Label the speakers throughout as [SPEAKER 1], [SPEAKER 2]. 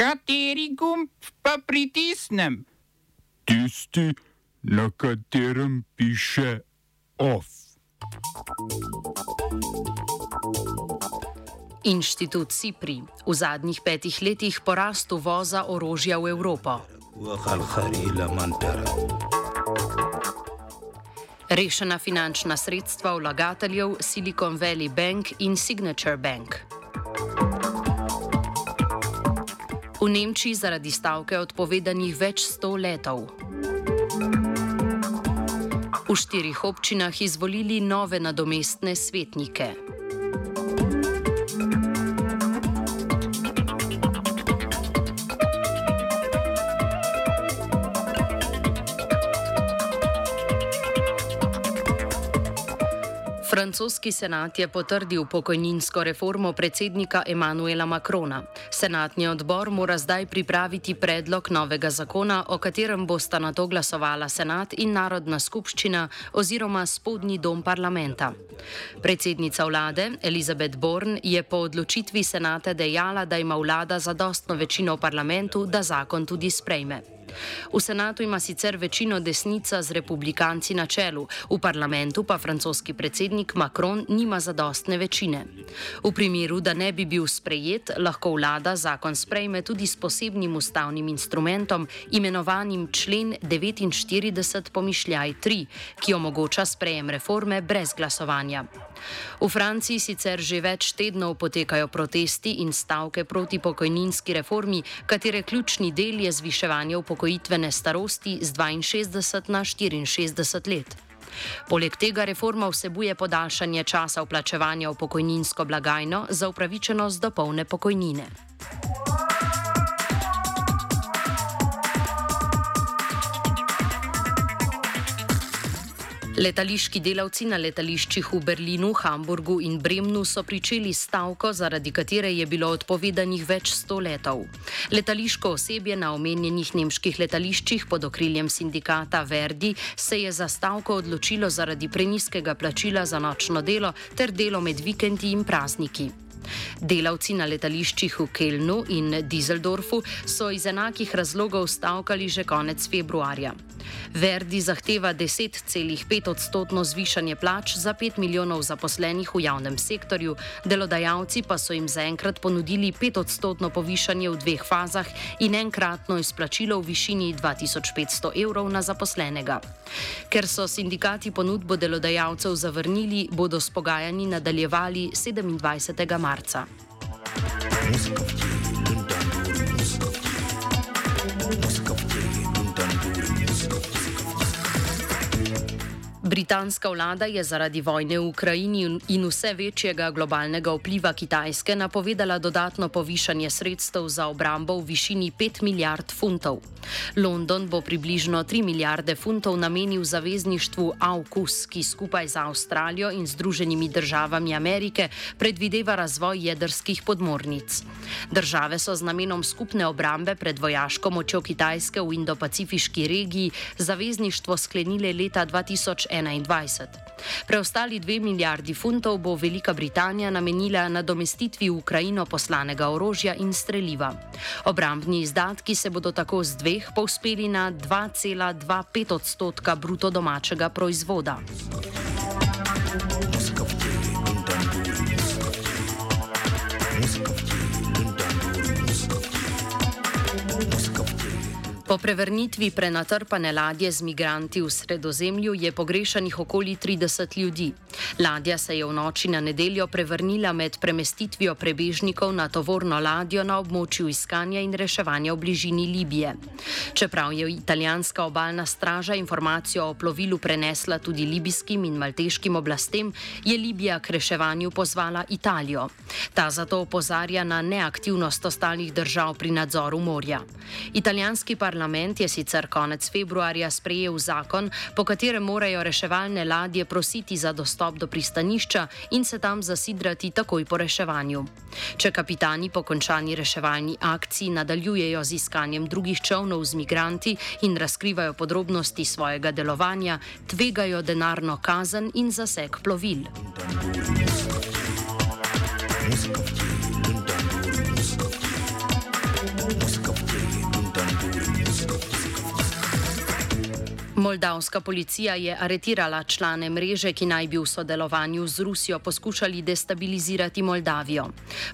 [SPEAKER 1] Kateri gumb pa pritisnem?
[SPEAKER 2] Tisti, na katerem piše OF.
[SPEAKER 3] Inštitut Cipri v zadnjih petih letih porast uvoza orožja v Evropo. Rešena finančna sredstva vlagateljev Silicon Valley Bank in Signature Bank. V Nemčiji zaradi stavke odpovedanih več sto letov. V štirih občinah izvolili nove nadomestne svetnike. Francoski senat je potrdil pokojninsko reformo predsednika Emanuela Macrona. Senatni odbor mora zdaj pripraviti predlog novega zakona, o katerem bosta na to glasovala senat in narodna skupščina oziroma spodnji dom parlamenta. Predsednica vlade Elizabeth Born je po odločitvi senata dejala, da ima vlada zadostno večino v parlamentu, da zakon tudi sprejme. V senatu ima sicer večino desnica z republikanci na čelu, v parlamentu pa francoski predsednik Macron nima zadostne večine. V primeru, da ne bi bil sprejet, lahko vlada zakon sprejme tudi s posebnim ustavnim instrumentom, imenovanim člen 49 pomišljaj 3, ki omogoča sprejem reforme brez glasovanja. V Franciji sicer že več tednov potekajo protesti in stavke proti pokojninski reformi, katere ključni del je zviševanje upokojitvene starosti z 62 na 64 let. Poleg tega reforma vsebuje podaljšanje časa vplačevanja v pokojninsko blagajno za upravičenost do polne pokojnine. Letališki delavci na letališčih v Berlinu, Hamburgu in Bremnu so pričeli stavko, zaradi katere je bilo odpovedanih več sto letov. Letališko osebje na omenjenih nemških letališčih pod okriljem sindikata Verdi se je za stavko odločilo zaradi preniskega plačila za nočno delo ter delo med vikendi in prazniki. Delavci na letališčih v Kelnu in Düsseldorfu so iz enakih razlogov stavkali že konec februarja. Verdi zahteva 10,5 odstotno zvišanje plač za 5 milijonov zaposlenih v javnem sektorju, delodajalci pa so jim zaenkrat ponudili 5 odstotno povišanje v dveh fazah in enkratno izplačilo v višini 2500 evrov na zaposlenega. Ker so sindikati ponudbo delodajalcev zavrnili, bodo s pogajanji nadaljevali 27. marca. Muzika. Britanska vlada je zaradi vojne v Ukrajini in vse večjega globalnega vpliva Kitajske napovedala dodatno povišanje sredstev za obrambo v višini 5 milijard funtov. London bo približno 3 milijarde funtov namenil zavezništvu AUKUS, ki skupaj z Avstralijo in Združenimi državami Amerike predvideva razvoj jedrskih podmornic. Države so z namenom skupne obrambe pred vojaško močjo Kitajske v Indo-Pacifiški regiji zavezništvo sklenile leta 2001. 2021. Preostali dve milijardi funtov bo Velika Britanija namenila nadomestitvi v Ukrajino poslanega orožja in streljiva. Obrambni izdatki se bodo tako z dveh povspeli na 2,25 odstotka bruto domačega proizvoda. Po prevrnitvi prenatrpane ladje z migranti v sredozemlju je pogrešanih okoli 30 ljudi. Ladja se je v noči na nedeljo prevrnila med premestitvijo prebežnikov na tovorno ladjo na območju iskanja in reševanja v bližini Libije. Čeprav je italijanska obaljna straža informacijo o plovilu prenesla tudi libijskim in malteškim oblastem, je Libija k reševanju pozvala Italijo. Ta zato opozarja na neaktivnost ostalih držav pri nadzoru morja. Italijanski parlament je sicer konec februarja sprejel zakon, po katerem morajo reševalne ladje prositi za dostop do pristanišča in se tam zasidrati takoj po reševanju. Če kapitani po končani reševalni akciji nadaljujejo z iskanjem drugih čovnov z migranti in razkrivajo podrobnosti svojega delovanja, tvegajo denarno kazen in zaseg plovil. Muzika. Moldavska policija je aretirala člane mreže, ki naj bi v sodelovanju z Rusijo poskušali destabilizirati Moldavijo.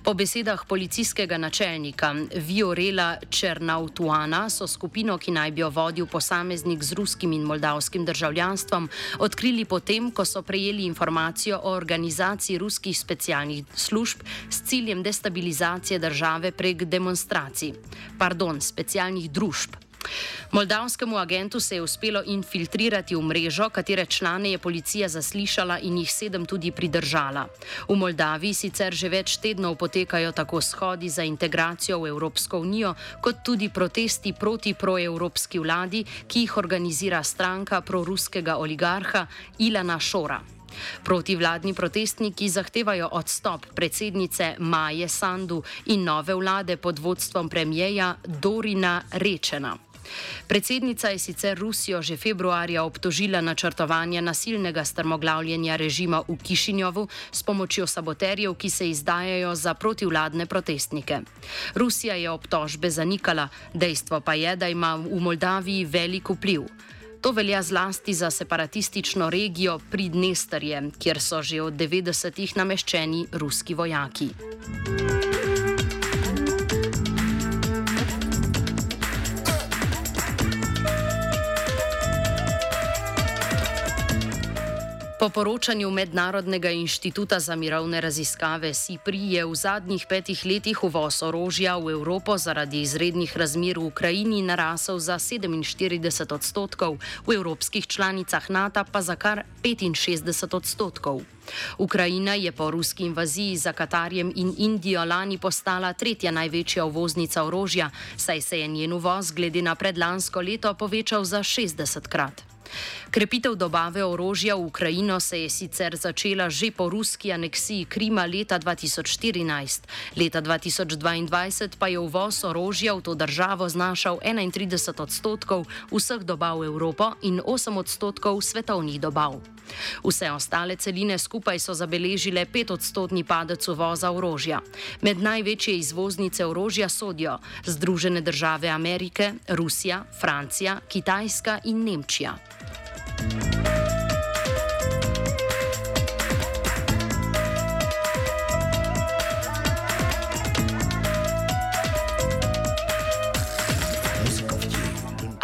[SPEAKER 3] Po besedah policijskega načelnika Viorela Černautuana so skupino, ki naj bi jo vodil posameznik z ruskim in moldavskim državljanstvom, odkrili potem, ko so prejeli informacijo o organizaciji ruskih specialnih služb s ciljem destabilizacije države prek demonstracij. Pardon, specialnih družb. Moldavskemu agentu se je uspelo infiltrirati v mrežo, katere člane je policija zaslišala in jih sedem tudi pridržala. V Moldaviji sicer že več tednov potekajo tako shodi za integracijo v Evropsko unijo, kot tudi protesti proti proevropski vladi, ki jih organizira stranka proruskega oligarha Ilana Šora. Protivladni protestniki zahtevajo odstop predsednice Maje Sandu in nove vlade pod vodstvom premijeja Dorina Rečena. Predsednica je sicer Rusijo že februarja obtožila načrtovanja nasilnega strmoglavljenja režima v Kišinjovu s pomočjo saboterjev, ki se izdajajo za protivladne protestnike. Rusija je obtožbe zanikala, dejstvo pa je, da ima v Moldaviji velik vpliv. To velja zlasti za separatistično regijo Pridnesterje, kjer so že od 90-ih nameščeni ruski vojaki. Po poročanju Mednarodnega inštituta za mirovne raziskave SIPRI je v zadnjih petih letih uvoz orožja v Evropo zaradi izrednih razmer v Ukrajini narasel za 47 odstotkov, v evropskih članicah NATO pa za kar 65 odstotkov. Ukrajina je po ruski invaziji za Katarjem in Indijo lani postala tretja največja uvoznica orožja, saj se je njen uvoz glede na predlansko leto povečal za 60 krat. Krepitev dobave orožja v Ukrajino se je sicer začela že po ruski aneksiji Krima leta 2014. Leta 2022 pa je uvoz orožja v to državo znašal 31 odstotkov vseh dobav v Evropo in 8 odstotkov svetovnih dobav. Vse ostale celine skupaj so zabeležile 5 odstotni padec uvoza orožja. Med največje izvoznice orožja sodijo Združene države Amerike, Rusija, Francija, Kitajska in Nemčija. you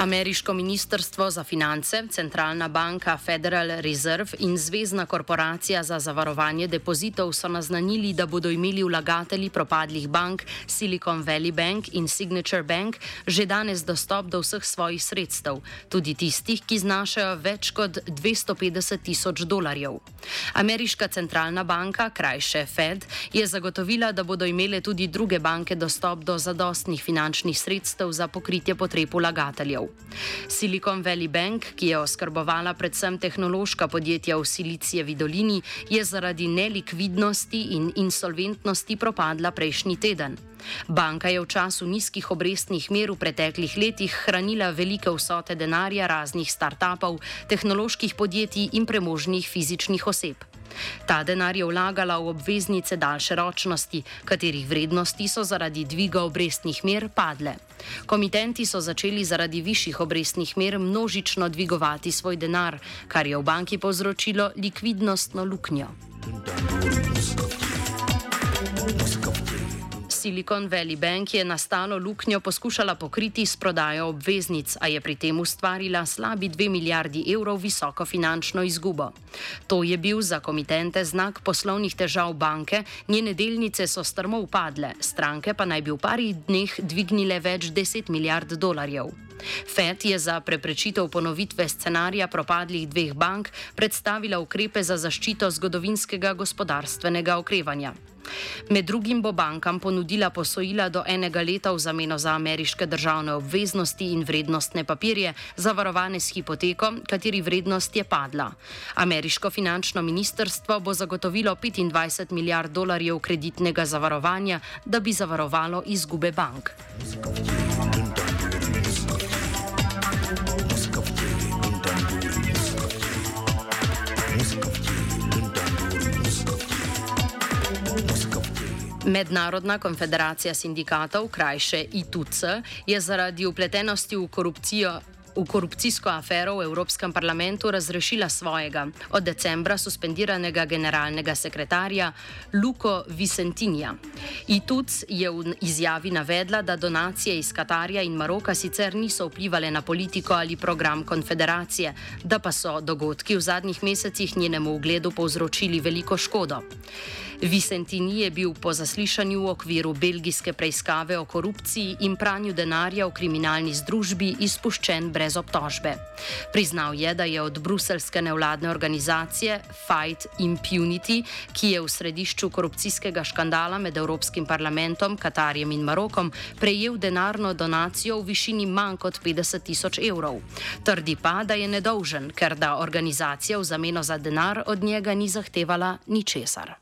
[SPEAKER 3] Ameriško ministrstvo za finance, centralna banka Federal Reserve in Zvezdna korporacija za zavarovanje depozitov so naznanili, da bodo imeli vlagatelji propadlih bank Silicon Valley Bank in Signature Bank že danes dostop do vseh svojih sredstev, tudi tistih, ki znašajo več kot 250 tisoč dolarjev. Ameriška centralna banka, krajše Fed, je zagotovila, da bodo imele tudi druge banke dostop do zadostnih finančnih sredstev za pokritje potreb vlagateljev. Silicon Valley Bank, ki je oskrbovala predvsem tehnološka podjetja v Silicijevi dolini, je zaradi nelikvidnosti in insolventnosti propadla prejšnji teden. Banka je v času nizkih obrestnih mer v preteklih letih hranila velike vsote denarja raznih start-upov, tehnoloških podjetij in premožnih fizičnih oseb. Ta denar je vlagala v obveznice daljše ročnosti, katerih vrednosti so zaradi dviga obrestnih mer padle. Komitenti so začeli zaradi višjih obrestnih mer množično dvigovati svoj denar, kar je v banki povzročilo likvidnostno luknjo. Silicon Valley Bank je nastalo luknjo poskušala pokriti s prodajo obveznic, a je pri tem ustvarila slabi 2 milijardi evrov visoko finančno izgubo. To je bil za komitente znak poslovnih težav banke, njene delnice so strmo upadle, stranke pa naj bi v parih dneh dvignile več 10 milijard dolarjev. FED je za preprečitev ponovitve scenarija propadlih dveh bank predstavila ukrepe za zaščito zgodovinskega gospodarstvenega okrevanja. Med drugim bo bankam ponudila posojila do enega leta v zameno za ameriške državne obveznosti in vrednostne papirje, zavarovane s hipoteko, kateri vrednost je padla. Ameriško finančno ministrstvo bo zagotovilo 25 milijard dolarjev kreditnega zavarovanja, da bi zavarovalo izgube bank. Muzika. Mednarodna konfederacija sindikatov, krajše ITUC, je zaradi upletenosti v korupcijo v korupcijsko afero v Evropskem parlamentu razrešila svojega, od decembra suspendiranega generalnega sekretarja Luko Vicentinja. ITUC je v izjavi navedla, da donacije iz Katarja in Maroka sicer niso vplivali na politiko ali program konfederacije, da pa so dogodki v zadnjih mesecih njenemu ugledu povzročili veliko škodo. Vicentini je bil po zaslišanju v okviru belgijske preiskave o korupciji in pranju denarja v kriminalni združbi izpuščen brez obtožbe. Priznal je, da je od bruselske nevladne organizacije Fight Impunity, ki je v središču korupcijskega škandala med Evropskim parlamentom, Katarjem in Marokom, prejel denarno donacijo v višini manj kot 50 tisoč evrov. Trdi pa, da je nedolžen, ker da organizacija v zameno za denar od njega ni zahtevala ničesar.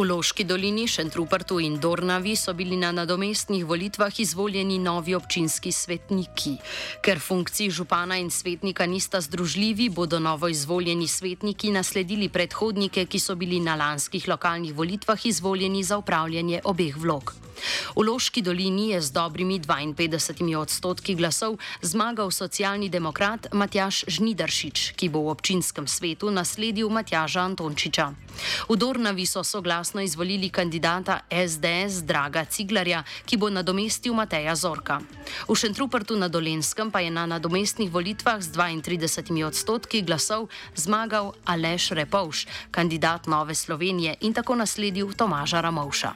[SPEAKER 3] V Loški dolini, Šentrupertu in Dornavi so bili na nadomestnih volitvah izvoljeni novi občinski svetniki. Ker funkciji župana in svetnika nista združljivi, bodo novo izvoljeni svetniki nasledili predhodnike, ki so bili na lanskih lokalnih volitvah izvoljeni za upravljanje obeh vlog. V Loški dolini je z dobrimi 52 odstotki glasov zmagal socialni demokrat Matjaš Žnidaršič, ki bo v občinskem svetu nasledil Matjaža Antončiča. V Dornavi so soglasno izvolili kandidata SDS Draga Ciglarja, ki bo nadomestil Mateja Zorka. V Šentrupertu na Dolenskem pa je na nadomestnih volitvah z 32 odstotki glasov zmagal Aleš Repovš, kandidat Nove Slovenije in tako nasledil Tomaža Ramovša.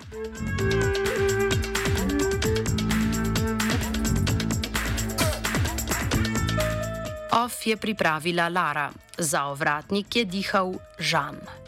[SPEAKER 3] Off je pripravila Lara, za ovratnik je dihal Žan.